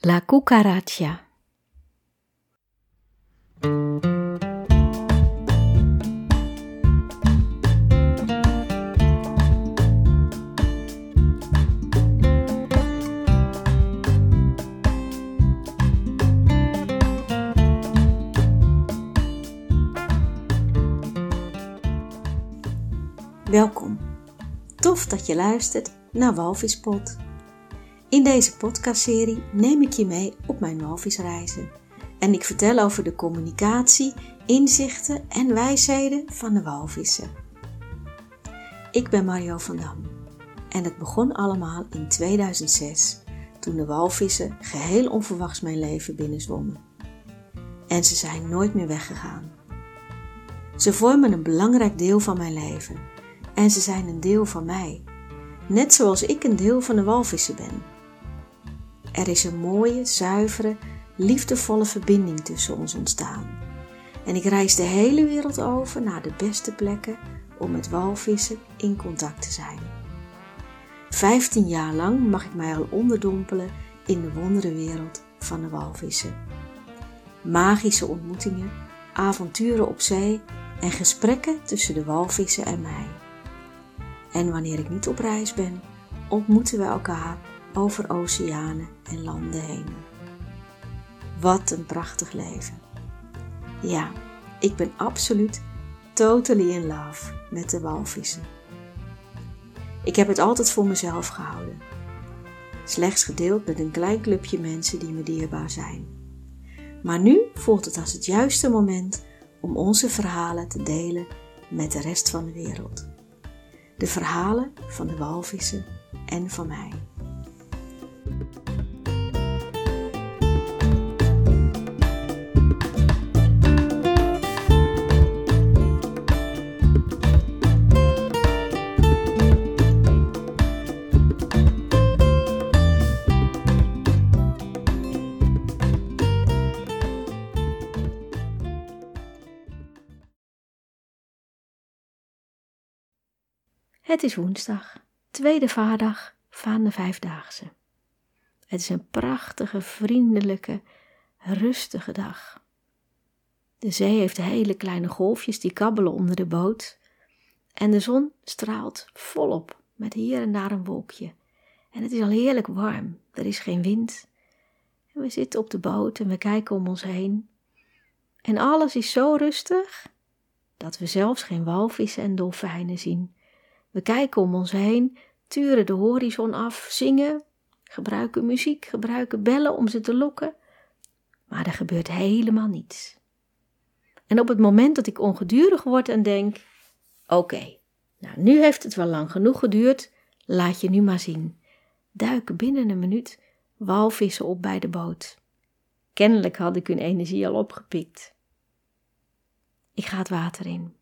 La cucaracha. Welkom. Tof dat je luistert naar Walvispot. In deze podcastserie neem ik je mee op mijn walvisreizen. En ik vertel over de communicatie, inzichten en wijsheden van de walvissen. Ik ben Mario van Dam. En het begon allemaal in 2006, toen de walvissen geheel onverwachts mijn leven binnenzwommen. En ze zijn nooit meer weggegaan. Ze vormen een belangrijk deel van mijn leven en ze zijn een deel van mij, net zoals ik een deel van de walvissen ben. Er is een mooie, zuivere, liefdevolle verbinding tussen ons ontstaan. En ik reis de hele wereld over naar de beste plekken om met walvissen in contact te zijn. Vijftien jaar lang mag ik mij al onderdompelen in de wonderenwereld van de walvissen. Magische ontmoetingen, avonturen op zee en gesprekken tussen de walvissen en mij. En wanneer ik niet op reis ben, ontmoeten we elkaar over oceanen en landen heen. Wat een prachtig leven. Ja, ik ben absoluut totally in love met de walvissen. Ik heb het altijd voor mezelf gehouden. Slechts gedeeld met een klein clubje mensen die me dierbaar zijn. Maar nu voelt het als het juiste moment om onze verhalen te delen met de rest van de wereld. De verhalen van de walvissen en van mij. Het is woensdag, tweede vaardag van de vijfdaagse. Het is een prachtige, vriendelijke, rustige dag. De zee heeft hele kleine golfjes die kabbelen onder de boot. En de zon straalt volop met hier en daar een wolkje. En het is al heerlijk warm, er is geen wind. En we zitten op de boot en we kijken om ons heen. En alles is zo rustig dat we zelfs geen walvissen en dolfijnen zien. We kijken om ons heen, turen de horizon af, zingen, gebruiken muziek, gebruiken bellen om ze te lokken. Maar er gebeurt helemaal niets. En op het moment dat ik ongedurig word en denk: Oké, nou nu heeft het wel lang genoeg geduurd, laat je nu maar zien. Duiken binnen een minuut walvissen op bij de boot. Kennelijk had ik hun energie al opgepikt. Ik ga het water in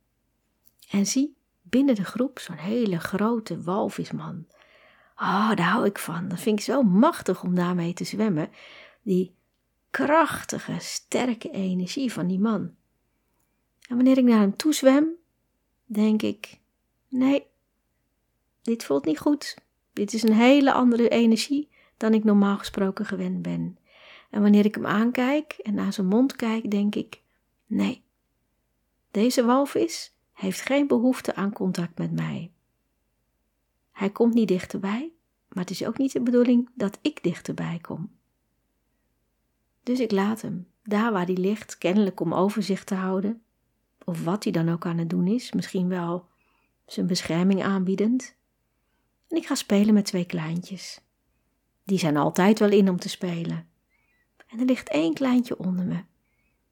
en zie binnen de groep zo'n hele grote walvisman. Oh, daar hou ik van. Dat vind ik zo machtig om daarmee te zwemmen. Die krachtige, sterke energie van die man. En wanneer ik naar hem toe zwem, denk ik: nee, dit voelt niet goed. Dit is een hele andere energie dan ik normaal gesproken gewend ben. En wanneer ik hem aankijk en naar zijn mond kijk, denk ik: nee, deze walvis heeft geen behoefte aan contact met mij. Hij komt niet dichterbij, maar het is ook niet de bedoeling dat ik dichterbij kom. Dus ik laat hem, daar waar hij ligt, kennelijk om overzicht te houden, of wat hij dan ook aan het doen is, misschien wel zijn bescherming aanbiedend. En ik ga spelen met twee kleintjes. Die zijn altijd wel in om te spelen. En er ligt één kleintje onder me.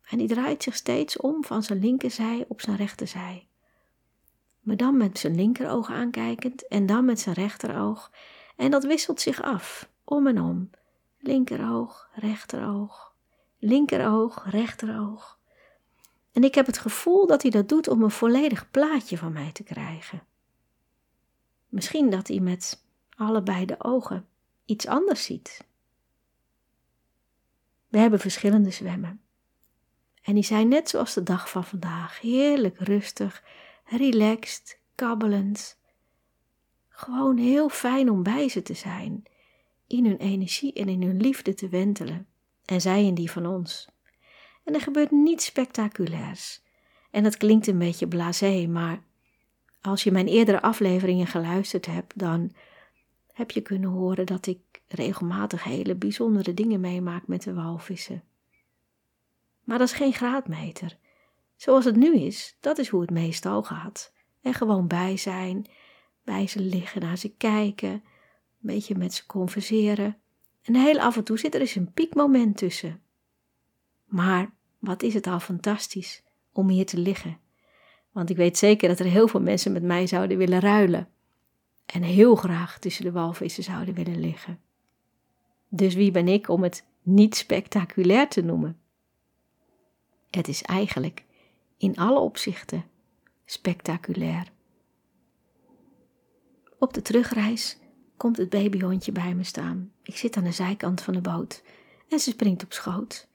En die draait zich steeds om van zijn linkerzij op zijn rechterzij maar dan met zijn linkeroog aankijkend en dan met zijn rechteroog. En dat wisselt zich af, om en om. Linkeroog, rechteroog, linkeroog, rechteroog. En ik heb het gevoel dat hij dat doet om een volledig plaatje van mij te krijgen. Misschien dat hij met allebei de ogen iets anders ziet. We hebben verschillende zwemmen. En die zijn net zoals de dag van vandaag, heerlijk rustig relaxed, kabbelend. Gewoon heel fijn om bij ze te zijn. in hun energie en in hun liefde te wentelen. En zij in die van ons. En er gebeurt niets spectaculairs. En dat klinkt een beetje blasé, maar als je mijn eerdere afleveringen geluisterd hebt, dan heb je kunnen horen dat ik regelmatig hele bijzondere dingen meemaak met de walvissen. Maar dat is geen graadmeter. Zoals het nu is, dat is hoe het meestal gaat. En gewoon bij zijn, bij ze liggen, naar ze kijken, een beetje met ze converseren. En heel af en toe zit er eens een piekmoment tussen. Maar wat is het al fantastisch om hier te liggen. Want ik weet zeker dat er heel veel mensen met mij zouden willen ruilen. En heel graag tussen de walvissen zouden willen liggen. Dus wie ben ik om het niet spectaculair te noemen? Het is eigenlijk in alle opzichten spectaculair. Op de terugreis komt het babyhondje bij me staan. Ik zit aan de zijkant van de boot en ze springt op schoot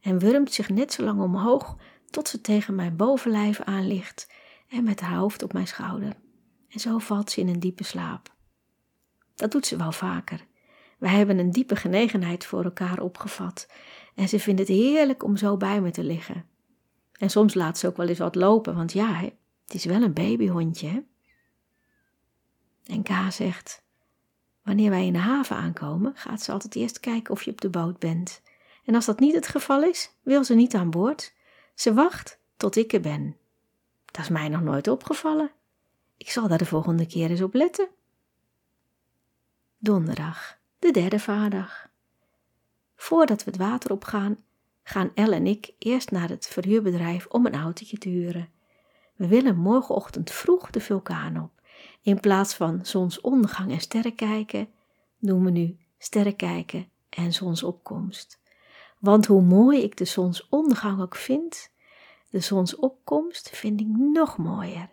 en wurmt zich net zo lang omhoog tot ze tegen mijn bovenlijf aan ligt en met haar hoofd op mijn schouder. En zo valt ze in een diepe slaap. Dat doet ze wel vaker. Wij hebben een diepe genegenheid voor elkaar opgevat en ze vindt het heerlijk om zo bij me te liggen. En soms laat ze ook wel eens wat lopen, want ja, het is wel een babyhondje. Hè? En K zegt: Wanneer wij in de haven aankomen, gaat ze altijd eerst kijken of je op de boot bent. En als dat niet het geval is, wil ze niet aan boord. Ze wacht tot ik er ben. Dat is mij nog nooit opgevallen. Ik zal daar de volgende keer eens op letten. Donderdag, de derde vaardag. Voordat we het water opgaan, gaan Elle en ik eerst naar het verhuurbedrijf om een autootje te huren. We willen morgenochtend vroeg de vulkaan op. In plaats van zonsondergang en sterren kijken, doen we nu sterren kijken en zonsopkomst. Want hoe mooi ik de zonsondergang ook vind, de zonsopkomst vind ik nog mooier.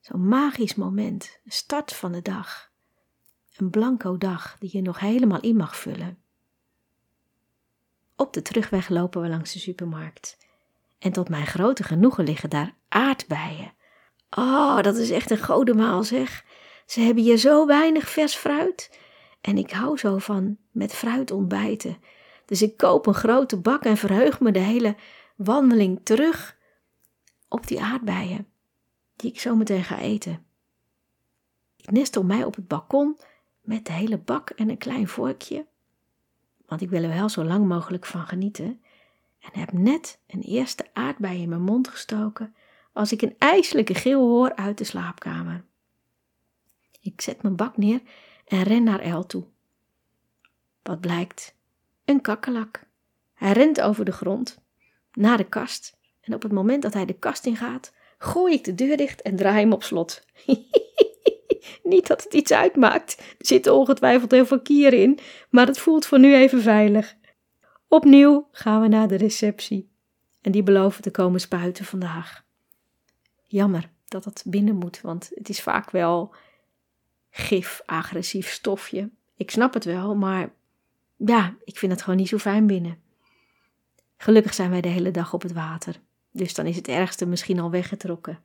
Zo'n magisch moment, start van de dag. Een blanco dag die je nog helemaal in mag vullen. Op de terugweg lopen we langs de supermarkt. En tot mijn grote genoegen liggen daar aardbeien. Oh, dat is echt een godemaal zeg. Ze hebben hier zo weinig vers fruit. En ik hou zo van met fruit ontbijten. Dus ik koop een grote bak en verheug me de hele wandeling terug op die aardbeien, die ik zo meteen ga eten. Ik nestel mij op het balkon met de hele bak en een klein vorkje, want ik wil er wel zo lang mogelijk van genieten, en heb net een eerste aardbei in mijn mond gestoken als ik een ijselijke gil hoor uit de slaapkamer. Ik zet mijn bak neer en ren naar El toe. Wat blijkt? Een kakkelak. Hij rent over de grond, naar de kast, en op het moment dat hij de kast ingaat, gooi ik de deur dicht en draai hem op slot. Niet dat het iets uitmaakt, er zitten ongetwijfeld heel veel kieren in, maar het voelt voor nu even veilig. Opnieuw gaan we naar de receptie en die beloven te komen spuiten vandaag. Jammer dat het binnen moet, want het is vaak wel gif, agressief stofje. Ik snap het wel, maar ja, ik vind het gewoon niet zo fijn binnen. Gelukkig zijn wij de hele dag op het water, dus dan is het ergste misschien al weggetrokken.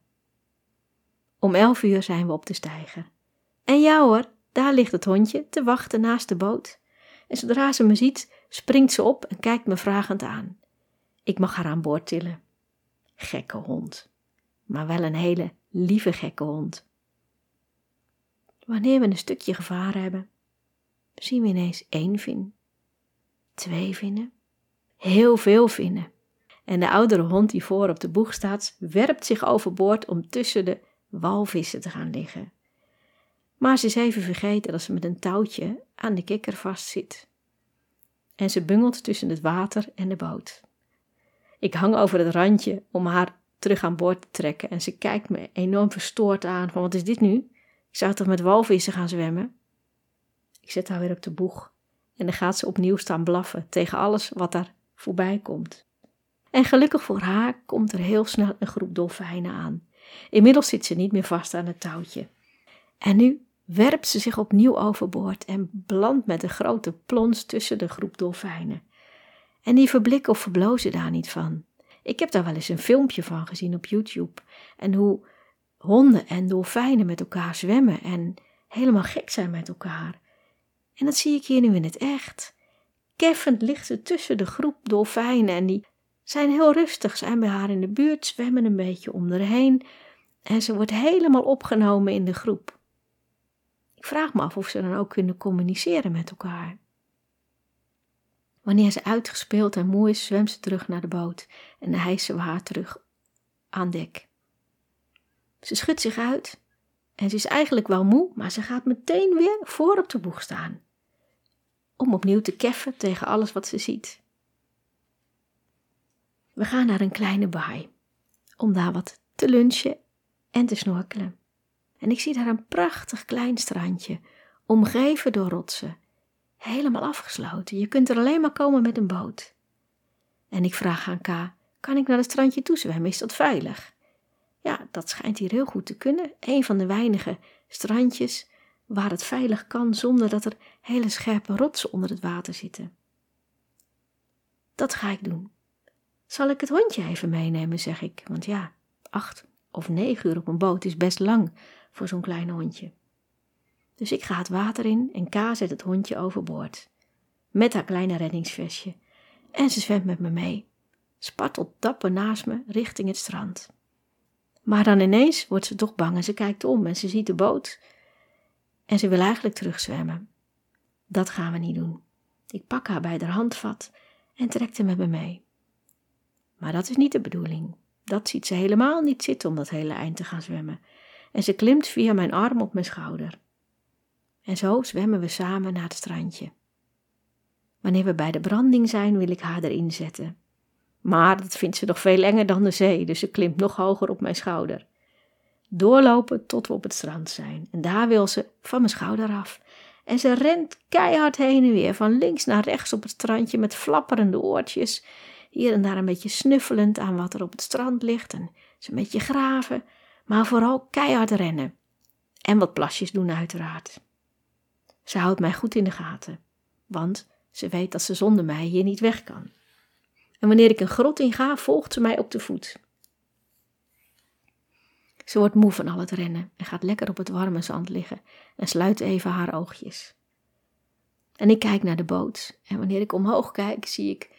Om elf uur zijn we op de steiger. En ja hoor, daar ligt het hondje te wachten naast de boot. En zodra ze me ziet, springt ze op en kijkt me vragend aan. Ik mag haar aan boord tillen. Gekke hond, maar wel een hele lieve gekke hond. Wanneer we een stukje gevaren hebben, zien we ineens één vin, twee vinnen, heel veel vinnen. En de oudere hond die voor op de boeg staat, werpt zich overboord om tussen de walvissen te gaan liggen. Maar ze is even vergeten dat ze met een touwtje aan de kikker vastzit. En ze bungelt tussen het water en de boot. Ik hang over het randje om haar terug aan boord te trekken en ze kijkt me enorm verstoord aan van wat is dit nu? Ik zou toch met walvissen gaan zwemmen? Ik zet haar weer op de boeg en dan gaat ze opnieuw staan blaffen tegen alles wat daar voorbij komt. En gelukkig voor haar komt er heel snel een groep dolfijnen aan. Inmiddels zit ze niet meer vast aan het touwtje. En nu werpt ze zich opnieuw overboord en belandt met een grote plons tussen de groep dolfijnen. En die verblikken of verblozen daar niet van. Ik heb daar wel eens een filmpje van gezien op YouTube. En hoe honden en dolfijnen met elkaar zwemmen en helemaal gek zijn met elkaar. En dat zie ik hier nu in het echt. Keffend ligt ze tussen de groep dolfijnen en die zijn heel rustig, zijn bij haar in de buurt, zwemmen een beetje om haar heen en ze wordt helemaal opgenomen in de groep. Ik vraag me af of ze dan ook kunnen communiceren met elkaar. Wanneer ze uitgespeeld en moe is, zwemt ze terug naar de boot en hijsen we haar terug aan dek. Ze schudt zich uit en ze is eigenlijk wel moe, maar ze gaat meteen weer voor op de boeg staan. Om opnieuw te keffen tegen alles wat ze ziet. We gaan naar een kleine baai om daar wat te lunchen en te snorkelen. En ik zie daar een prachtig klein strandje, omgeven door rotsen, helemaal afgesloten. Je kunt er alleen maar komen met een boot. En ik vraag aan K: kan ik naar het strandje toe zwemmen? Is dat veilig? Ja, dat schijnt hier heel goed te kunnen. Een van de weinige strandjes waar het veilig kan zonder dat er hele scherpe rotsen onder het water zitten. Dat ga ik doen. Zal ik het hondje even meenemen, zeg ik, want ja, acht of negen uur op een boot is best lang voor zo'n klein hondje. Dus ik ga het water in en K zet het hondje overboord. Met haar kleine reddingsvestje. En ze zwemt met me mee. Spartelt dapper naast me richting het strand. Maar dan ineens wordt ze toch bang en ze kijkt om en ze ziet de boot. En ze wil eigenlijk terugzwemmen. Dat gaan we niet doen. Ik pak haar bij haar handvat en trek haar met me mee. Maar dat is niet de bedoeling. Dat ziet ze helemaal niet zitten om dat hele eind te gaan zwemmen. En ze klimt via mijn arm op mijn schouder. En zo zwemmen we samen naar het strandje. Wanneer we bij de branding zijn, wil ik haar erin zetten. Maar dat vindt ze nog veel enger dan de zee, dus ze klimt nog hoger op mijn schouder. Doorlopen tot we op het strand zijn. En daar wil ze van mijn schouder af. En ze rent keihard heen en weer, van links naar rechts op het strandje met flapperende oortjes hier en daar een beetje snuffelend aan wat er op het strand ligt en ze een beetje graven, maar vooral keihard rennen. En wat plasjes doen uiteraard. Ze houdt mij goed in de gaten, want ze weet dat ze zonder mij hier niet weg kan. En wanneer ik een grot in ga, volgt ze mij op de voet. Ze wordt moe van al het rennen en gaat lekker op het warme zand liggen en sluit even haar oogjes. En ik kijk naar de boot en wanneer ik omhoog kijk, zie ik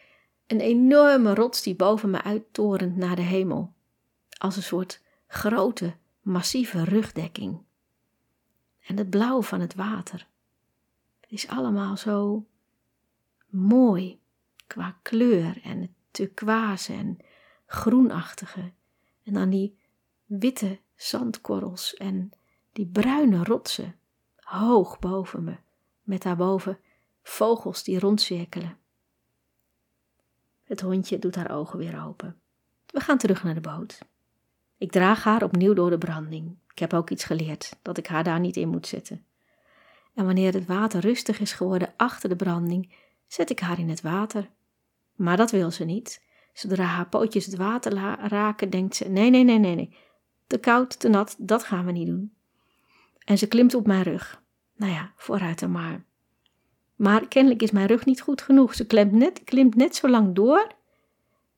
een enorme rots die boven me uittorent naar de hemel, als een soort grote, massieve rugdekking. En het blauw van het water. Het is allemaal zo mooi qua kleur en het turquoise en groenachtige. En dan die witte zandkorrels en die bruine rotsen hoog boven me, met daarboven vogels die rondcirkelen. Het hondje doet haar ogen weer open. We gaan terug naar de boot. Ik draag haar opnieuw door de branding. Ik heb ook iets geleerd, dat ik haar daar niet in moet zetten. En wanneer het water rustig is geworden achter de branding, zet ik haar in het water. Maar dat wil ze niet. Zodra haar pootjes het water raken, denkt ze: nee, nee, nee, nee, nee. Te koud, te nat, dat gaan we niet doen. En ze klimt op mijn rug. Nou ja, vooruit dan maar. Maar kennelijk is mijn rug niet goed genoeg. Ze klimt net, klimt net zo lang door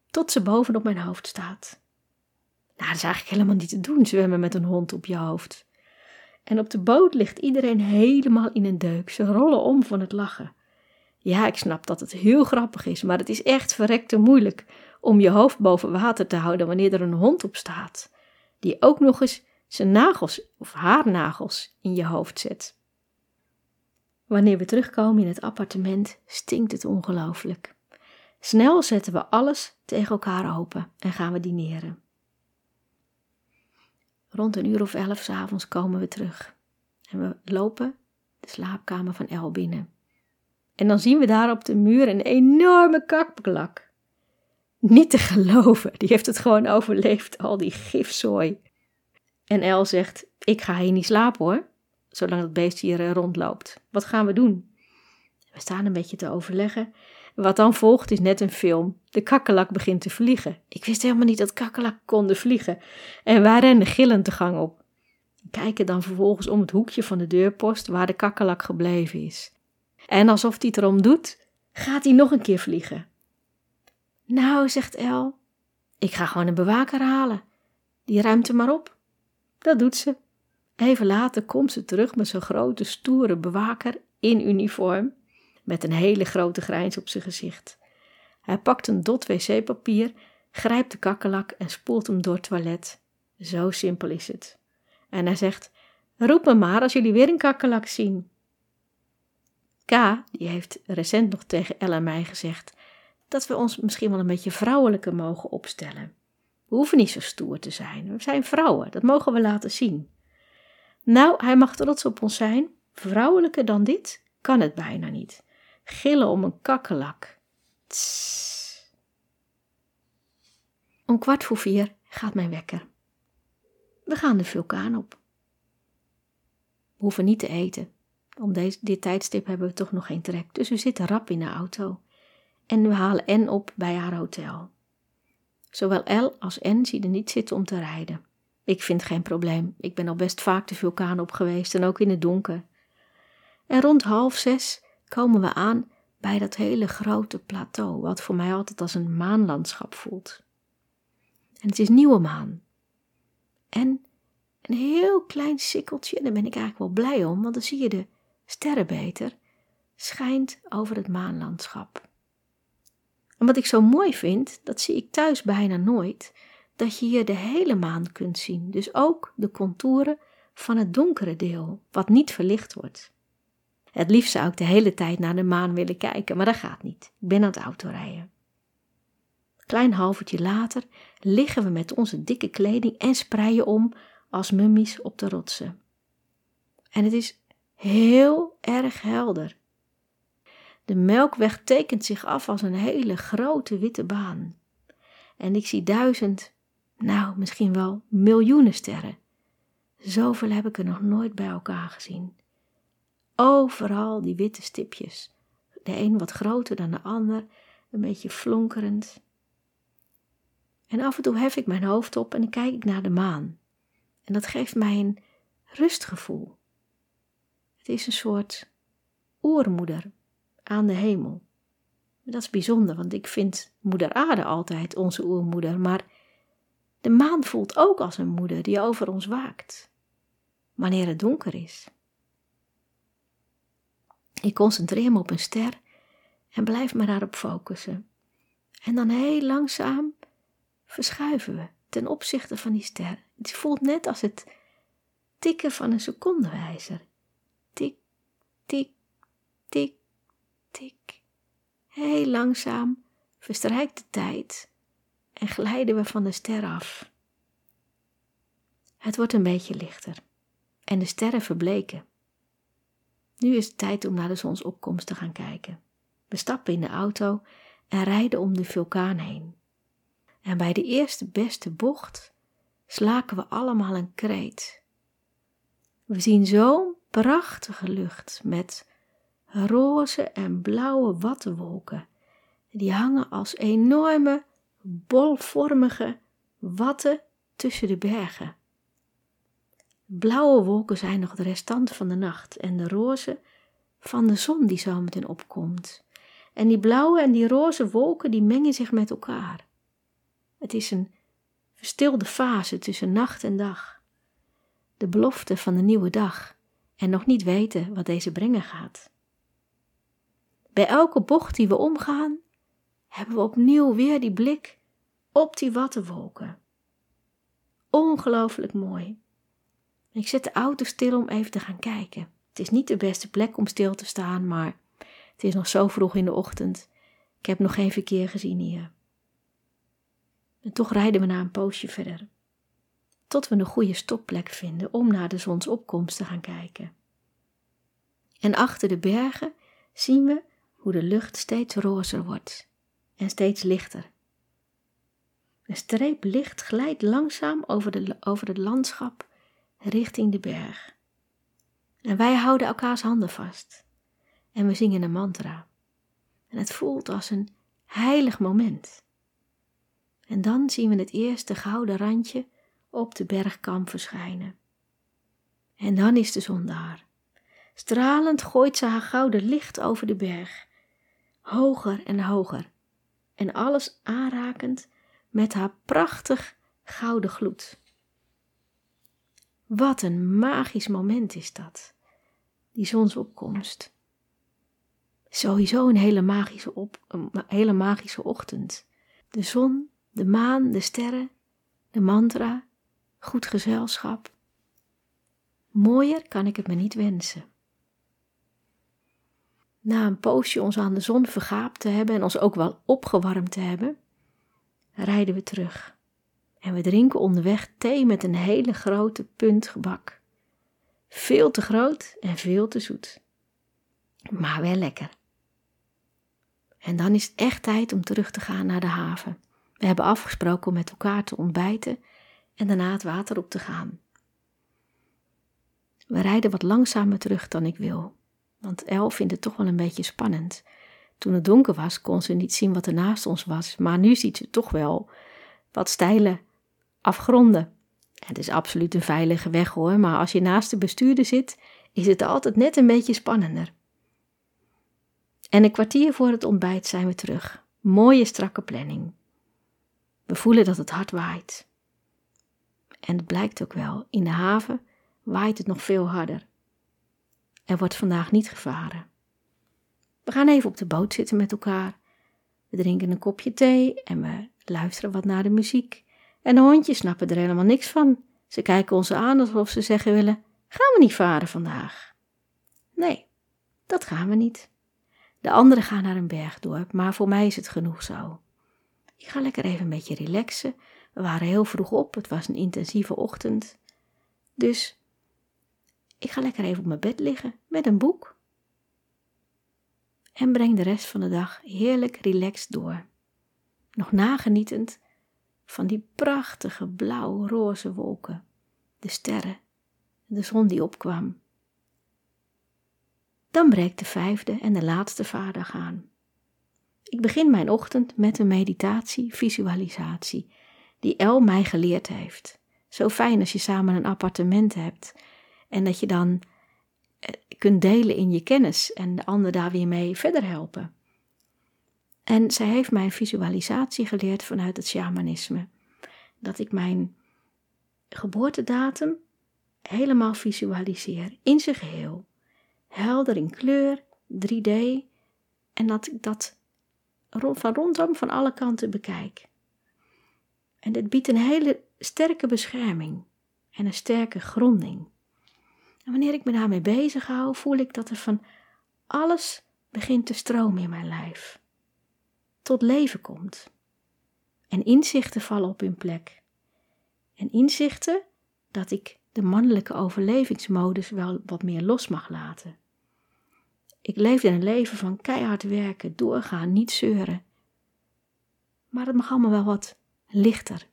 tot ze bovenop mijn hoofd staat. Nou, dat is eigenlijk helemaal niet te doen, zwemmen met een hond op je hoofd. En op de boot ligt iedereen helemaal in een deuk. Ze rollen om van het lachen. Ja, ik snap dat het heel grappig is, maar het is echt verrekte moeilijk om je hoofd boven water te houden wanneer er een hond op staat, die ook nog eens zijn nagels of haar nagels in je hoofd zet. Wanneer we terugkomen in het appartement, stinkt het ongelooflijk. Snel zetten we alles tegen elkaar open en gaan we dineren. Rond een uur of elf s avonds komen we terug en we lopen de slaapkamer van El binnen. En dan zien we daar op de muur een enorme kakplak. Niet te geloven, die heeft het gewoon overleefd, al die gifzooi. En El zegt: Ik ga hier niet slapen hoor zolang het beest hier eh, rondloopt. Wat gaan we doen? We staan een beetje te overleggen. Wat dan volgt is net een film. De kakkelak begint te vliegen. Ik wist helemaal niet dat kakkelak konden vliegen. En wij rennen gillend de gang op. Kijken dan vervolgens om het hoekje van de deurpost waar de kakkelak gebleven is. En alsof hij het erom doet, gaat hij nog een keer vliegen. Nou, zegt El, ik ga gewoon een bewaker halen. Die ruimt er maar op. Dat doet ze. Even later komt ze terug met zo'n grote, stoere bewaker in uniform, met een hele grote grijns op zijn gezicht. Hij pakt een dot wc-papier, grijpt de kakkelak en spoelt hem door het toilet. Zo simpel is het. En hij zegt: Roep me maar als jullie weer een kakkelak zien. K, die heeft recent nog tegen Ella en mij gezegd dat we ons misschien wel een beetje vrouwelijker mogen opstellen. We hoeven niet zo stoer te zijn. We zijn vrouwen, dat mogen we laten zien. Nou, hij mag trots op ons zijn. Vrouwelijker dan dit kan het bijna niet. Gillen om een kakkelak. Tss. Om kwart voor vier gaat mijn wekker. We gaan de vulkaan op. We hoeven niet te eten. Om deze, dit tijdstip hebben we toch nog geen trek. Dus we zitten rap in de auto. En we halen N op bij haar hotel. Zowel L als N zien er niet zitten om te rijden. Ik vind geen probleem. Ik ben al best vaak de vulkaan op geweest en ook in het donker. En rond half zes komen we aan bij dat hele grote plateau, wat voor mij altijd als een maanlandschap voelt. En het is nieuwe maan. En een heel klein sikkeltje, en daar ben ik eigenlijk wel blij om, want dan zie je de sterren beter, schijnt over het maanlandschap. En wat ik zo mooi vind, dat zie ik thuis bijna nooit, dat je hier de hele maan kunt zien, dus ook de contouren van het donkere deel, wat niet verlicht wordt. Het liefst zou ik de hele tijd naar de maan willen kijken, maar dat gaat niet. Ik ben aan het autorijden. Klein halvertje later liggen we met onze dikke kleding en spreien om als mummies op de rotsen. En het is heel erg helder. De melkweg tekent zich af als een hele grote witte baan. En ik zie duizend, nou misschien wel miljoenen sterren. Zoveel heb ik er nog nooit bij elkaar gezien. Overal die witte stipjes. De een wat groter dan de ander, een beetje flonkerend. En af en toe hef ik mijn hoofd op en dan kijk ik naar de maan. En dat geeft mij een rustgevoel. Het is een soort oermoeder aan de hemel. Dat is bijzonder, want ik vind moeder aarde altijd onze oermoeder, maar de maan voelt ook als een moeder die over ons waakt, wanneer het donker is. Ik concentreer me op een ster en blijf me daarop focussen. En dan heel langzaam verschuiven we ten opzichte van die ster. Het voelt net als het tikken van een secondewijzer. Tik, tik, tik, tik. Heel langzaam verstrijkt de tijd en glijden we van de ster af. Het wordt een beetje lichter en de sterren verbleken. Nu is het tijd om naar de zonsopkomst te gaan kijken. We stappen in de auto en rijden om de vulkaan heen. En bij de eerste beste bocht slaken we allemaal een kreet. We zien zo'n prachtige lucht met roze en blauwe wattenwolken. Die hangen als enorme bolvormige watten tussen de bergen. Blauwe wolken zijn nog de restanten van de nacht en de roze van de zon die zo meteen opkomt. En die blauwe en die roze wolken die mengen zich met elkaar. Het is een verstilde fase tussen nacht en dag. De belofte van de nieuwe dag en nog niet weten wat deze brengen gaat. Bij elke bocht die we omgaan, hebben we opnieuw weer die blik op die wattenwolken. Ongelooflijk mooi. Ik zet de auto stil om even te gaan kijken. Het is niet de beste plek om stil te staan, maar het is nog zo vroeg in de ochtend. Ik heb nog geen verkeer gezien hier. En toch rijden we na een poosje verder. Tot we een goede stopplek vinden om naar de zonsopkomst te gaan kijken. En achter de bergen zien we hoe de lucht steeds rozer wordt en steeds lichter. Een streep licht glijdt langzaam over, de, over het landschap richting de berg. En wij houden elkaars handen vast en we zingen een mantra. En het voelt als een heilig moment. En dan zien we het eerste gouden randje op de bergkam verschijnen. En dan is de zon daar. Stralend gooit ze haar gouden licht over de berg, hoger en hoger, en alles aanrakend met haar prachtig gouden gloed. Wat een magisch moment is dat, die zonsopkomst. Sowieso een hele magische, op, een hele magische ochtend. De zon, de maan, de sterren, de mantra, goed gezelschap. Mooier kan ik het me niet wensen. Na een poosje ons aan de zon vergaapt te hebben en ons ook wel opgewarmd te hebben, rijden we terug. En we drinken onderweg thee met een hele grote punt gebak. Veel te groot en veel te zoet. Maar wel lekker. En dan is het echt tijd om terug te gaan naar de haven. We hebben afgesproken om met elkaar te ontbijten en daarna het water op te gaan. We rijden wat langzamer terug dan ik wil, want El vindt het toch wel een beetje spannend. Toen het donker was, kon ze niet zien wat er naast ons was, maar nu ziet ze toch wel wat steile afgronden. Het is absoluut een veilige weg hoor, maar als je naast de bestuurder zit, is het altijd net een beetje spannender. En een kwartier voor het ontbijt zijn we terug. Mooie strakke planning. We voelen dat het hard waait. En het blijkt ook wel, in de haven waait het nog veel harder. Er wordt vandaag niet gevaren. We gaan even op de boot zitten met elkaar. We drinken een kopje thee en we luisteren wat naar de muziek. En de hondjes snappen er helemaal niks van. Ze kijken ons aan alsof ze zeggen willen: Gaan we niet varen vandaag? Nee, dat gaan we niet. De anderen gaan naar een bergdorp, maar voor mij is het genoeg zo. Ik ga lekker even een beetje relaxen. We waren heel vroeg op, het was een intensieve ochtend. Dus ik ga lekker even op mijn bed liggen met een boek. En breng de rest van de dag heerlijk relaxed door. Nog nagenietend van die prachtige blauw-roze wolken, de sterren, de zon die opkwam. Dan breekt de vijfde en de laatste vaardag aan. Ik begin mijn ochtend met een meditatie, visualisatie, die El mij geleerd heeft. Zo fijn als je samen een appartement hebt en dat je dan kunt delen in je kennis en de ander daar weer mee verder helpen. En zij heeft mij visualisatie geleerd vanuit het shamanisme. Dat ik mijn geboortedatum helemaal visualiseer, in zijn geheel. Helder in kleur, 3D, en dat ik dat van rondom van alle kanten bekijk. En dit biedt een hele sterke bescherming en een sterke gronding. En wanneer ik me daarmee bezig hou, voel ik dat er van alles begint te stromen in mijn lijf. Tot leven komt. En inzichten vallen op hun plek. En inzichten dat ik de mannelijke overlevingsmodus wel wat meer los mag laten. Ik leefde een leven van keihard werken, doorgaan, niet zeuren. Maar het mag allemaal wel wat lichter,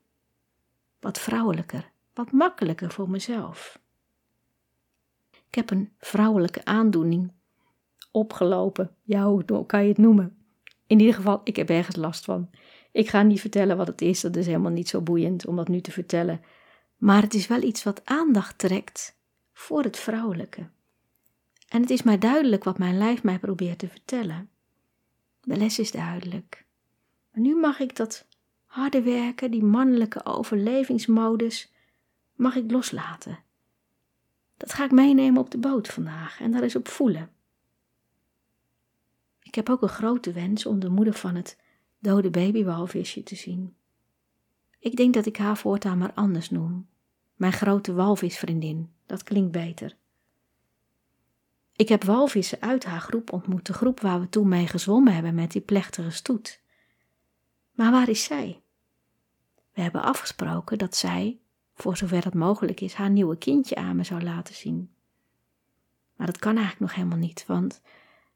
wat vrouwelijker, wat makkelijker voor mezelf. Ik heb een vrouwelijke aandoening opgelopen. Ja, hoe kan je het noemen? In ieder geval, ik heb ergens last van. Ik ga niet vertellen wat het is, dat is helemaal niet zo boeiend om dat nu te vertellen. Maar het is wel iets wat aandacht trekt voor het vrouwelijke. En het is mij duidelijk wat mijn lijf mij probeert te vertellen. De les is duidelijk. Maar nu mag ik dat harde werken, die mannelijke overlevingsmodus, mag ik loslaten. Dat ga ik meenemen op de boot vandaag en daar eens op voelen. Ik heb ook een grote wens om de moeder van het dode babywalvisje te zien. Ik denk dat ik haar voortaan maar anders noem. Mijn grote walvisvriendin, dat klinkt beter. Ik heb walvissen uit haar groep ontmoet, de groep waar we toen mee gezwommen hebben met die plechtige stoet. Maar waar is zij? We hebben afgesproken dat zij, voor zover dat mogelijk is, haar nieuwe kindje aan me zou laten zien. Maar dat kan eigenlijk nog helemaal niet, want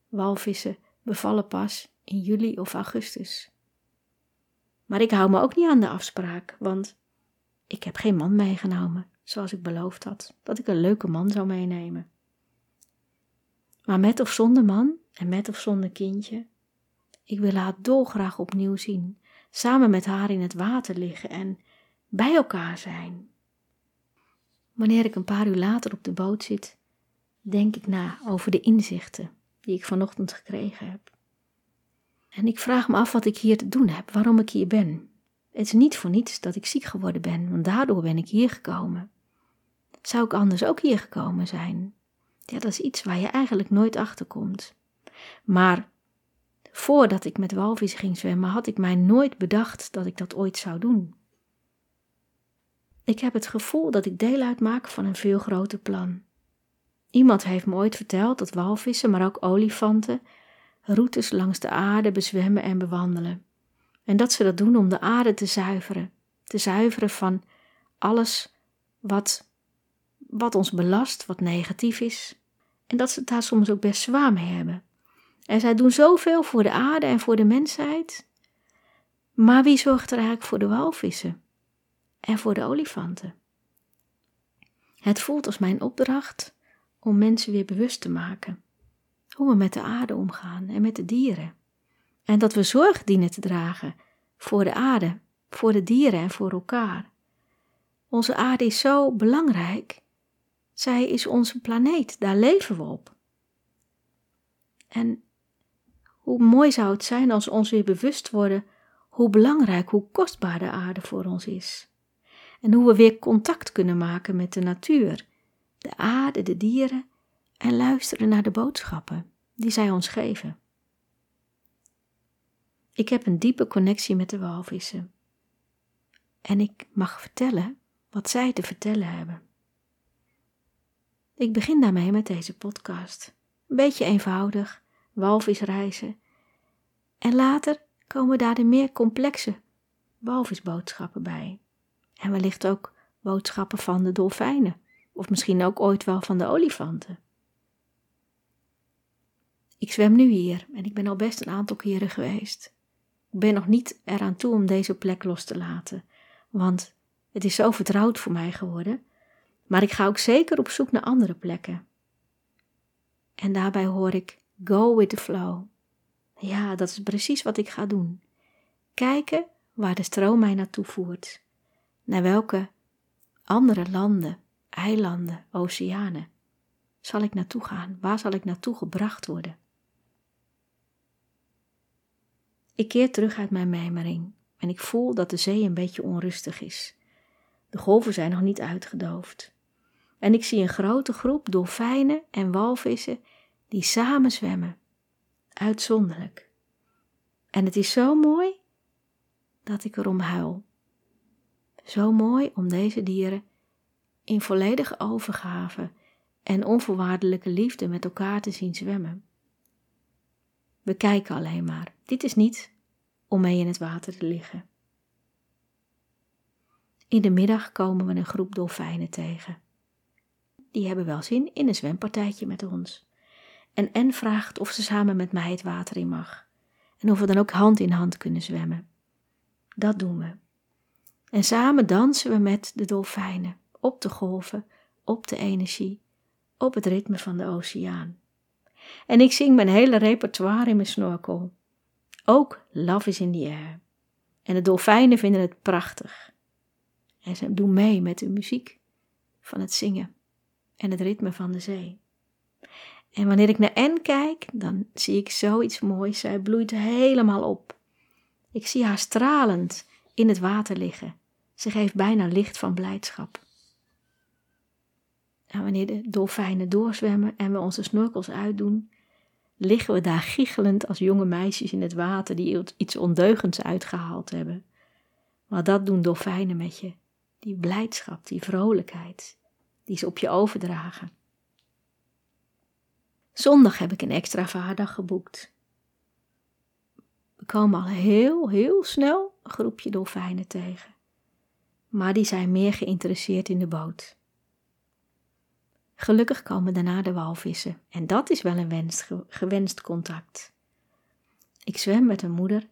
walvissen bevallen pas in juli of augustus. Maar ik hou me ook niet aan de afspraak, want ik heb geen man meegenomen, zoals ik beloofd had, dat ik een leuke man zou meenemen. Maar met of zonder man en met of zonder kindje, ik wil haar dolgraag opnieuw zien, samen met haar in het water liggen en bij elkaar zijn. Wanneer ik een paar uur later op de boot zit, denk ik na over de inzichten die ik vanochtend gekregen heb. En ik vraag me af wat ik hier te doen heb, waarom ik hier ben. Het is niet voor niets dat ik ziek geworden ben, want daardoor ben ik hier gekomen. Zou ik anders ook hier gekomen zijn? Ja, dat is iets waar je eigenlijk nooit achter komt. Maar Voordat ik met walvissen ging zwemmen, had ik mij nooit bedacht dat ik dat ooit zou doen. Ik heb het gevoel dat ik deel uitmaak van een veel groter plan. Iemand heeft me ooit verteld dat walvissen, maar ook olifanten, routes langs de aarde bezwemmen en bewandelen. En dat ze dat doen om de aarde te zuiveren, te zuiveren van alles wat, wat ons belast, wat negatief is. En dat ze het daar soms ook best zwaar mee hebben. En zij doen zoveel voor de aarde en voor de mensheid. Maar wie zorgt er eigenlijk voor de walvissen en voor de olifanten? Het voelt als mijn opdracht om mensen weer bewust te maken hoe we met de aarde omgaan en met de dieren. En dat we zorg dienen te dragen voor de aarde, voor de dieren en voor elkaar. Onze aarde is zo belangrijk. Zij is onze planeet, daar leven we op. En hoe mooi zou het zijn als we ons weer bewust worden hoe belangrijk, hoe kostbaar de aarde voor ons is. En hoe we weer contact kunnen maken met de natuur, de aarde, de dieren en luisteren naar de boodschappen die zij ons geven. Ik heb een diepe connectie met de walvissen. En ik mag vertellen wat zij te vertellen hebben. Ik begin daarmee met deze podcast. Een beetje eenvoudig, walvisreizen. En later komen daar de meer complexe walvisboodschappen bij. En wellicht ook boodschappen van de dolfijnen, of misschien ook ooit wel van de olifanten. Ik zwem nu hier en ik ben al best een aantal keren geweest. Ik ben nog niet eraan toe om deze plek los te laten, want het is zo vertrouwd voor mij geworden. Maar ik ga ook zeker op zoek naar andere plekken. En daarbij hoor ik go with the flow. Ja, dat is precies wat ik ga doen. Kijken waar de stroom mij naartoe voert. Naar welke andere landen, eilanden, oceanen zal ik naartoe gaan? Waar zal ik naartoe gebracht worden? Ik keer terug uit mijn mijmering en ik voel dat de zee een beetje onrustig is. De golven zijn nog niet uitgedoofd. En ik zie een grote groep dolfijnen en walvissen die samen zwemmen. Uitzonderlijk. En het is zo mooi dat ik erom huil. Zo mooi om deze dieren in volledige overgave en onvoorwaardelijke liefde met elkaar te zien zwemmen. We kijken alleen maar. Dit is niet om mee in het water te liggen. In de middag komen we een groep dolfijnen tegen. Die hebben wel zin in een zwempartijtje met ons. En En vraagt of ze samen met mij het water in mag. En of we dan ook hand in hand kunnen zwemmen. Dat doen we. En samen dansen we met de dolfijnen, op de golven, op de energie, op het ritme van de oceaan. En ik zing mijn hele repertoire in mijn snorkel. Ook Love is in the Air. En de dolfijnen vinden het prachtig. En ze doen mee met de muziek van het zingen en het ritme van de zee. En wanneer ik naar Anne kijk, dan zie ik zoiets moois. Zij bloeit helemaal op. Ik zie haar stralend in het water liggen. Ze geeft bijna licht van blijdschap. En wanneer de dolfijnen doorzwemmen en we onze snorkels uitdoen, liggen we daar giechelend als jonge meisjes in het water die iets ondeugends uitgehaald hebben. Maar dat doen dolfijnen met je. Die blijdschap, die vrolijkheid, die ze op je overdragen. Zondag heb ik een extra vaardag geboekt. We komen al heel, heel snel groepje dolfijnen tegen. Maar die zijn meer geïnteresseerd in de boot. Gelukkig komen daarna de walvissen en dat is wel een wens, gewenst contact. Ik zwem met een moeder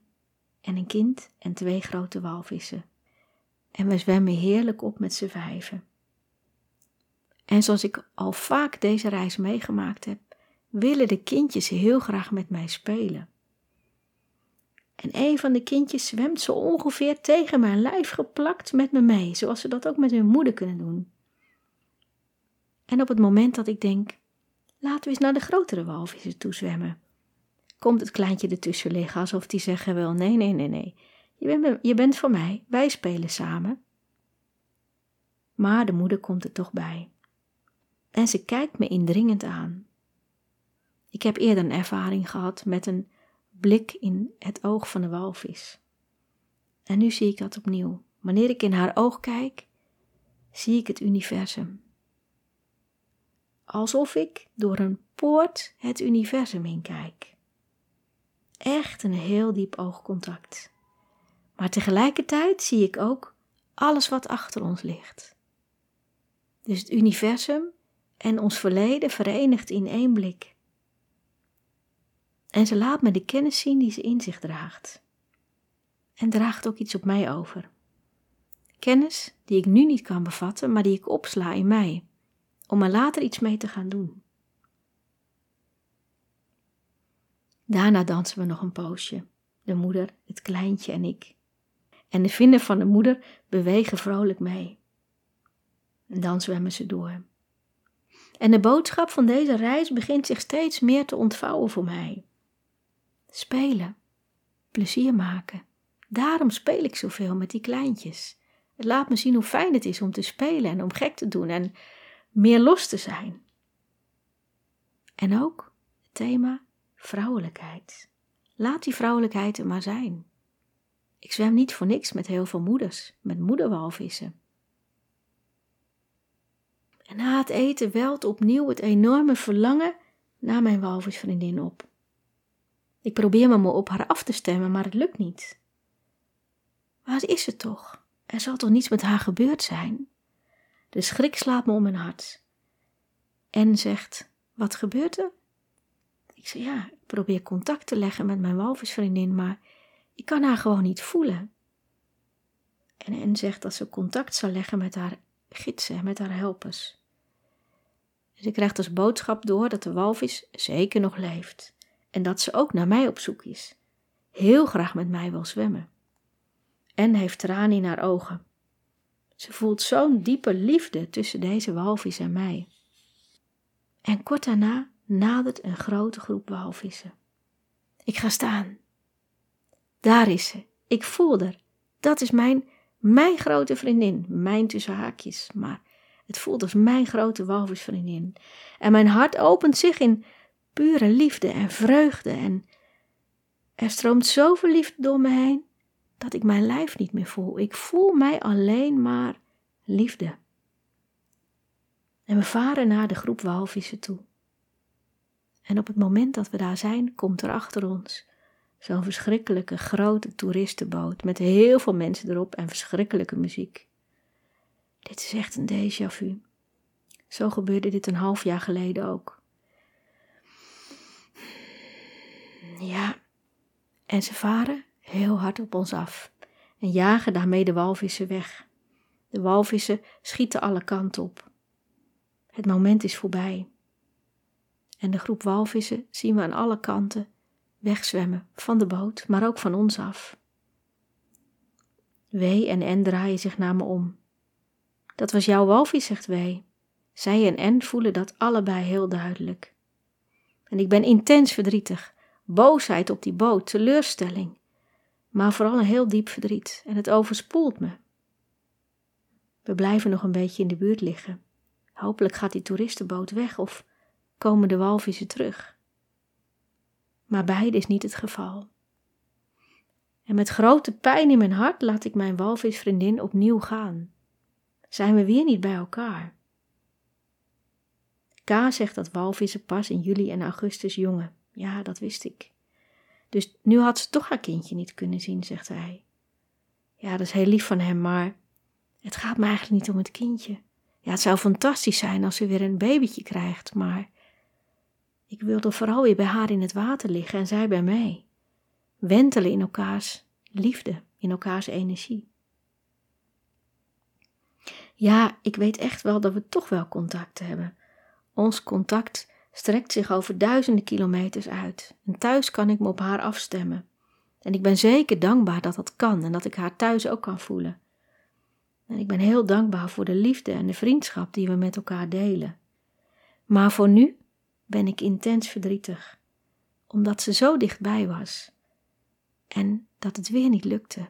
en een kind en twee grote walvissen. En we zwemmen heerlijk op met z'n vijven. En zoals ik al vaak deze reis meegemaakt heb, willen de kindjes heel graag met mij spelen. En een van de kindjes zwemt zo ongeveer tegen mijn lijf geplakt met me mee, zoals ze dat ook met hun moeder kunnen doen. En op het moment dat ik denk, laten we eens naar de grotere walvissen toe zwemmen, komt het kleintje ertussen liggen alsof die zeggen wil, nee, nee, nee, nee, je bent, je bent voor mij, wij spelen samen. Maar de moeder komt er toch bij. En ze kijkt me indringend aan. Ik heb eerder een ervaring gehad met een blik in het oog van de walvis. En nu zie ik dat opnieuw. Wanneer ik in haar oog kijk, zie ik het universum. Alsof ik door een poort het universum in kijk. Echt een heel diep oogcontact. Maar tegelijkertijd zie ik ook alles wat achter ons ligt. Dus het universum en ons verleden verenigd in één blik. En ze laat me de kennis zien die ze in zich draagt. En draagt ook iets op mij over. Kennis die ik nu niet kan bevatten, maar die ik opsla in mij, om er later iets mee te gaan doen. Daarna dansen we nog een poosje, de moeder, het kleintje en ik. En de vinder van de moeder bewegen vrolijk mee. En dan zwemmen ze door. En de boodschap van deze reis begint zich steeds meer te ontvouwen voor mij. Spelen, plezier maken. Daarom speel ik zoveel met die kleintjes. Het laat me zien hoe fijn het is om te spelen en om gek te doen en meer los te zijn. En ook het thema vrouwelijkheid. Laat die vrouwelijkheid er maar zijn. Ik zwem niet voor niks met heel veel moeders, met moederwalvissen. En na het eten welt opnieuw het enorme verlangen naar mijn walvisvriendin op. Ik probeer me op haar af te stemmen, maar het lukt niet. Waar is ze toch? Er zal toch niets met haar gebeurd zijn? De schrik slaat me om mijn hart. En zegt: Wat gebeurt er? Ik zeg: Ja, ik probeer contact te leggen met mijn walvisvriendin, maar ik kan haar gewoon niet voelen. En En zegt dat ze contact zal leggen met haar gidsen, met haar helpers. Ze krijgt als boodschap door dat de walvis zeker nog leeft en dat ze ook naar mij op zoek is. Heel graag met mij wil zwemmen. En heeft tranen in haar ogen. Ze voelt zo'n diepe liefde tussen deze walvis en mij. En kort daarna nadert een grote groep walvissen. Ik ga staan. Daar is ze. Ik voel haar. Dat is mijn, mijn grote vriendin. Mijn tussen haakjes, maar het voelt als mijn grote walvisvriendin. En mijn hart opent zich in pure liefde en vreugde. En er stroomt zoveel liefde door me heen dat ik mijn lijf niet meer voel. Ik voel mij alleen maar liefde. En we varen naar de groep walvissen toe. En op het moment dat we daar zijn, komt er achter ons zo'n verschrikkelijke grote toeristenboot met heel veel mensen erop en verschrikkelijke muziek. Dit is echt een déjà vu. Zo gebeurde dit een half jaar geleden ook. Ja, en ze varen heel hard op ons af en jagen daarmee de walvissen weg. De walvissen schieten alle kanten op. Het moment is voorbij. En de groep walvissen zien we aan alle kanten wegzwemmen van de boot, maar ook van ons af. W en N draaien zich naar me om. Dat was jouw walvis, zegt W. Zij en N voelen dat allebei heel duidelijk. En ik ben intens verdrietig. Boosheid op die boot, teleurstelling. Maar vooral een heel diep verdriet en het overspoelt me. We blijven nog een beetje in de buurt liggen. Hopelijk gaat die toeristenboot weg of komen de walvissen terug. Maar beide is niet het geval. En met grote pijn in mijn hart laat ik mijn walvisvriendin opnieuw gaan. Zijn we weer niet bij elkaar? K zegt dat walvissen pas in juli en augustus jongen. Ja, dat wist ik. Dus nu had ze toch haar kindje niet kunnen zien, zegt hij. Ja, dat is heel lief van hem, maar het gaat me eigenlijk niet om het kindje. Ja, het zou fantastisch zijn als ze weer een babytje krijgt, maar ik wilde vooral weer bij haar in het water liggen en zij bij mij. Wentelen in elkaars liefde, in elkaars energie. Ja, ik weet echt wel dat we toch wel contact hebben. Ons contact strekt zich over duizenden kilometers uit. En thuis kan ik me op haar afstemmen. En ik ben zeker dankbaar dat dat kan en dat ik haar thuis ook kan voelen. En ik ben heel dankbaar voor de liefde en de vriendschap die we met elkaar delen. Maar voor nu ben ik intens verdrietig, omdat ze zo dichtbij was en dat het weer niet lukte.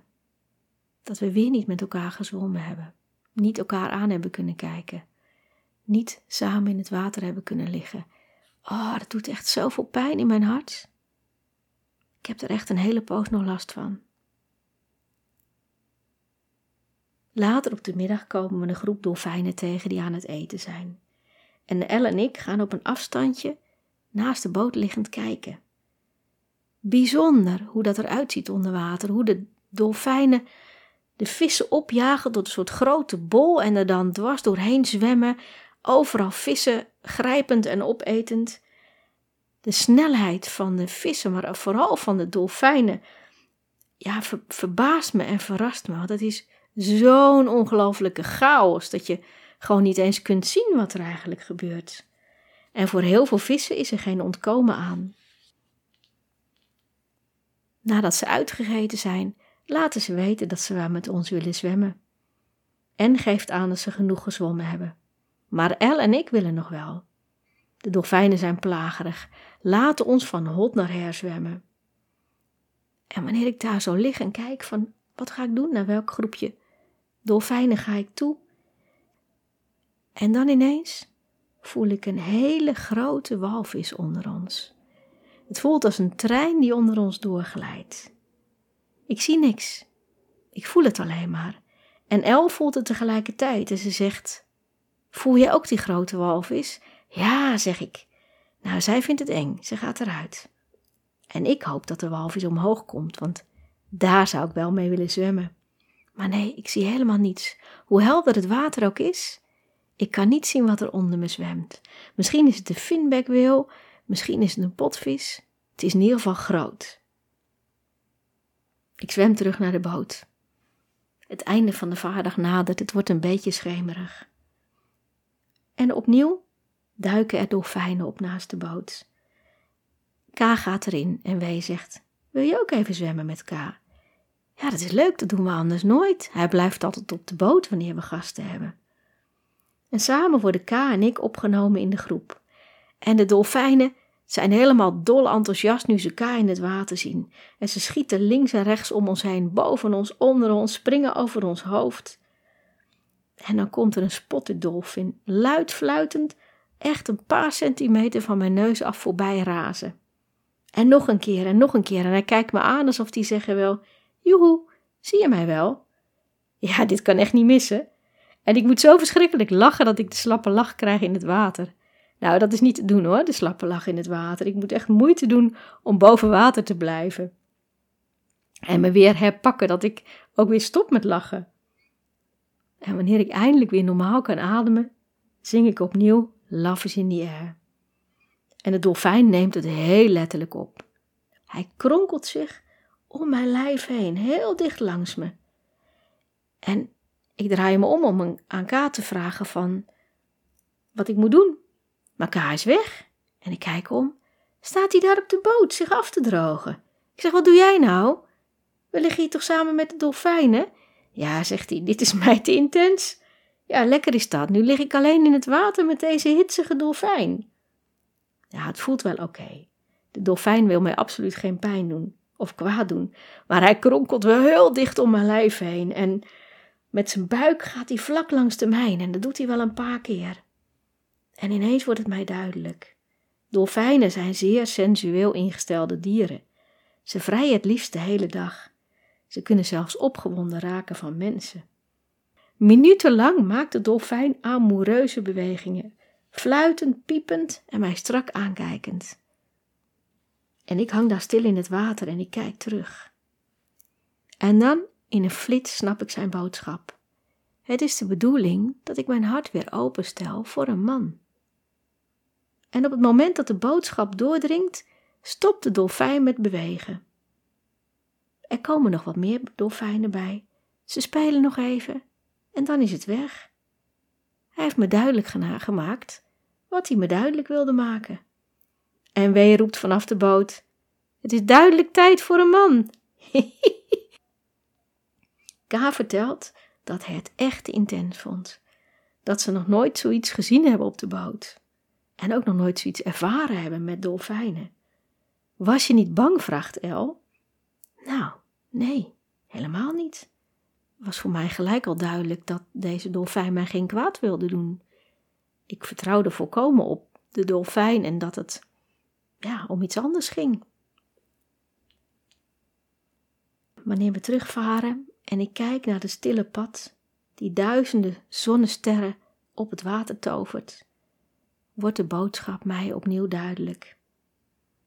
Dat we weer niet met elkaar gezwommen hebben, niet elkaar aan hebben kunnen kijken, niet samen in het water hebben kunnen liggen. Oh, dat doet echt zoveel pijn in mijn hart. Ik heb er echt een hele poos nog last van. Later op de middag komen we een groep dolfijnen tegen die aan het eten zijn. En Elle en ik gaan op een afstandje naast de boot liggend kijken. Bijzonder hoe dat eruit ziet onder water, hoe de dolfijnen de vissen opjagen tot een soort grote bol en er dan dwars doorheen zwemmen, overal vissen grijpend en opetend. De snelheid van de vissen, maar vooral van de dolfijnen, ja, verbaast me en verrast me. Want het is zo'n ongelofelijke chaos dat je gewoon niet eens kunt zien wat er eigenlijk gebeurt. En voor heel veel vissen is er geen ontkomen aan. Nadat ze uitgegeten zijn, laten ze weten dat ze wel met ons willen zwemmen. En geeft aan dat ze genoeg gezwommen hebben. Maar El en ik willen nog wel. De dolfijnen zijn plagerig, laten ons van hot naar her zwemmen. En wanneer ik daar zo lig en kijk van wat ga ik doen, naar welk groepje dolfijnen ga ik toe? En dan ineens voel ik een hele grote walvis onder ons. Het voelt als een trein die onder ons doorglijdt. Ik zie niks. Ik voel het alleen maar. En El voelt het tegelijkertijd en ze zegt: Voel jij ook die grote walvis? Ja, zeg ik. Nou, zij vindt het eng. Ze gaat eruit. En ik hoop dat de walvis omhoog komt, want daar zou ik wel mee willen zwemmen. Maar nee, ik zie helemaal niets. Hoe helder het water ook is, ik kan niet zien wat er onder me zwemt. Misschien is het een finbeckweel, misschien is het een potvis. Het is in ieder geval groot. Ik zwem terug naar de boot. Het einde van de vaardag nadert, het wordt een beetje schemerig. En opnieuw duiken er dolfijnen op naast de boot. K gaat erin en W zegt: Wil je ook even zwemmen met K? Ja, dat is leuk, dat doen we anders nooit. Hij blijft altijd op de boot wanneer we gasten hebben. En samen worden K en ik opgenomen in de groep. En de dolfijnen zijn helemaal dol enthousiast nu ze K in het water zien. En ze schieten links en rechts om ons heen, boven ons, onder ons, springen over ons hoofd. En dan komt er een spotterdolfin, luid fluitend, echt een paar centimeter van mijn neus af voorbij razen. En nog een keer en nog een keer en hij kijkt me aan alsof hij zeggen wil, joehoe, zie je mij wel? Ja, dit kan echt niet missen. En ik moet zo verschrikkelijk lachen dat ik de slappe lach krijg in het water. Nou, dat is niet te doen hoor, de slappe lach in het water. Ik moet echt moeite doen om boven water te blijven. En me weer herpakken dat ik ook weer stop met lachen. En wanneer ik eindelijk weer normaal kan ademen, zing ik opnieuw Love is in the air. En de dolfijn neemt het heel letterlijk op. Hij kronkelt zich om mijn lijf heen, heel dicht langs me. En ik draai me om om aan K te vragen van wat ik moet doen. Maar K is weg. En ik kijk om. Staat hij daar op de boot zich af te drogen? Ik zeg, wat doe jij nou? We liggen hier toch samen met de dolfijnen? Ja, zegt hij, dit is mij te intens. Ja, lekker is dat. Nu lig ik alleen in het water met deze hitsige dolfijn. Ja, het voelt wel oké. De dolfijn wil mij absoluut geen pijn doen of kwaad doen, maar hij kronkelt wel heel dicht om mijn lijf heen en met zijn buik gaat hij vlak langs de mijne en dat doet hij wel een paar keer. En ineens wordt het mij duidelijk. Dolfijnen zijn zeer sensueel ingestelde dieren. Ze vrijen het liefst de hele dag. Ze kunnen zelfs opgewonden raken van mensen. Minutenlang maakt de dolfijn amoureuze bewegingen, fluitend, piepend en mij strak aankijkend. En ik hang daar stil in het water en ik kijk terug. En dan in een flits snap ik zijn boodschap. Het is de bedoeling dat ik mijn hart weer openstel voor een man. En op het moment dat de boodschap doordringt, stopt de dolfijn met bewegen. Er komen nog wat meer dolfijnen bij. Ze spelen nog even en dan is het weg. Hij heeft me duidelijk gemaakt wat hij me duidelijk wilde maken. En W roept vanaf de boot: Het is duidelijk tijd voor een man. K vertelt dat hij het echt intens vond. Dat ze nog nooit zoiets gezien hebben op de boot. En ook nog nooit zoiets ervaren hebben met dolfijnen. Was je niet bang? vraagt El. Nou, nee, helemaal niet. Was voor mij gelijk al duidelijk dat deze dolfijn mij geen kwaad wilde doen. Ik vertrouwde volkomen op de dolfijn en dat het ja, om iets anders ging. wanneer we terugvaren en ik kijk naar de stille pad die duizenden zonnesterren op het water tovert, wordt de boodschap mij opnieuw duidelijk.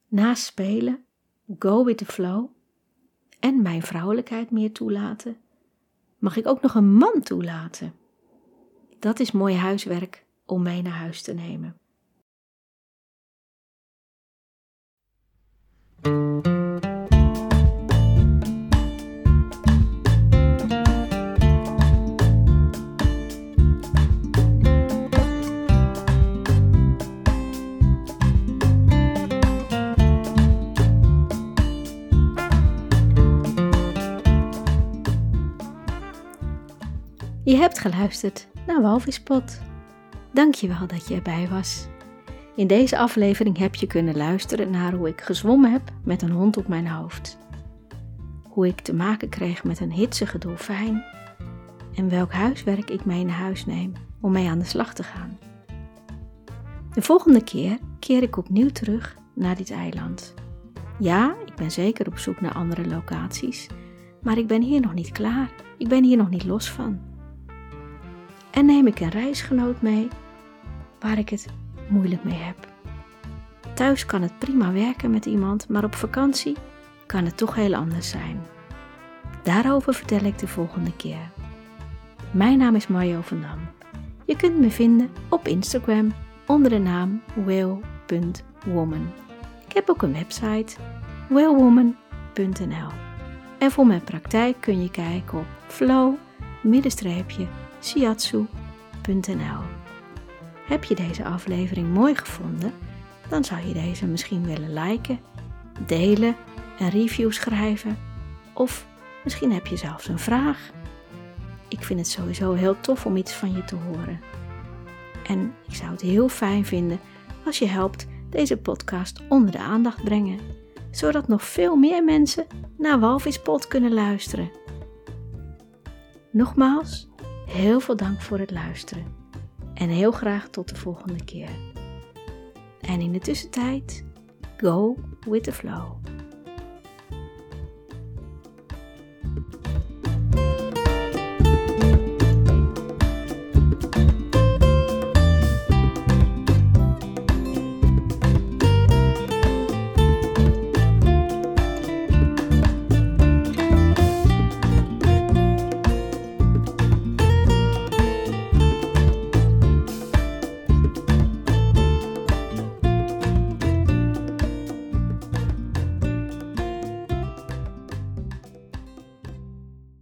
Naast spelen, go with the flow en mijn vrouwelijkheid meer toelaten, mag ik ook nog een man toelaten. Dat is mooi huiswerk om mee naar huis te nemen. Je hebt geluisterd naar Walvispot. Dankjewel dat je erbij was. In deze aflevering heb je kunnen luisteren naar hoe ik gezwommen heb met een hond op mijn hoofd. Hoe ik te maken kreeg met een hitsige dolfijn en welk huiswerk ik mee naar huis neem om mee aan de slag te gaan. De volgende keer keer ik opnieuw terug naar dit eiland. Ja, ik ben zeker op zoek naar andere locaties, maar ik ben hier nog niet klaar. Ik ben hier nog niet los van. En neem ik een reisgenoot mee waar ik het moeilijk mee heb. Thuis kan het prima werken met iemand, maar op vakantie kan het toch heel anders zijn. Daarover vertel ik de volgende keer. Mijn naam is Mario van Dam. Je kunt me vinden op Instagram onder de naam whale.woman. Ik heb ook een website whalewoman.nl. En voor mijn praktijk kun je kijken op flow-shiatsu.nl. Heb je deze aflevering mooi gevonden? Dan zou je deze misschien willen liken, delen, een review schrijven of misschien heb je zelfs een vraag. Ik vind het sowieso heel tof om iets van je te horen. En ik zou het heel fijn vinden als je helpt deze podcast onder de aandacht brengen, zodat nog veel meer mensen naar Walvispot kunnen luisteren. Nogmaals, heel veel dank voor het luisteren. En heel graag tot de volgende keer. En in de tussentijd, go with the flow.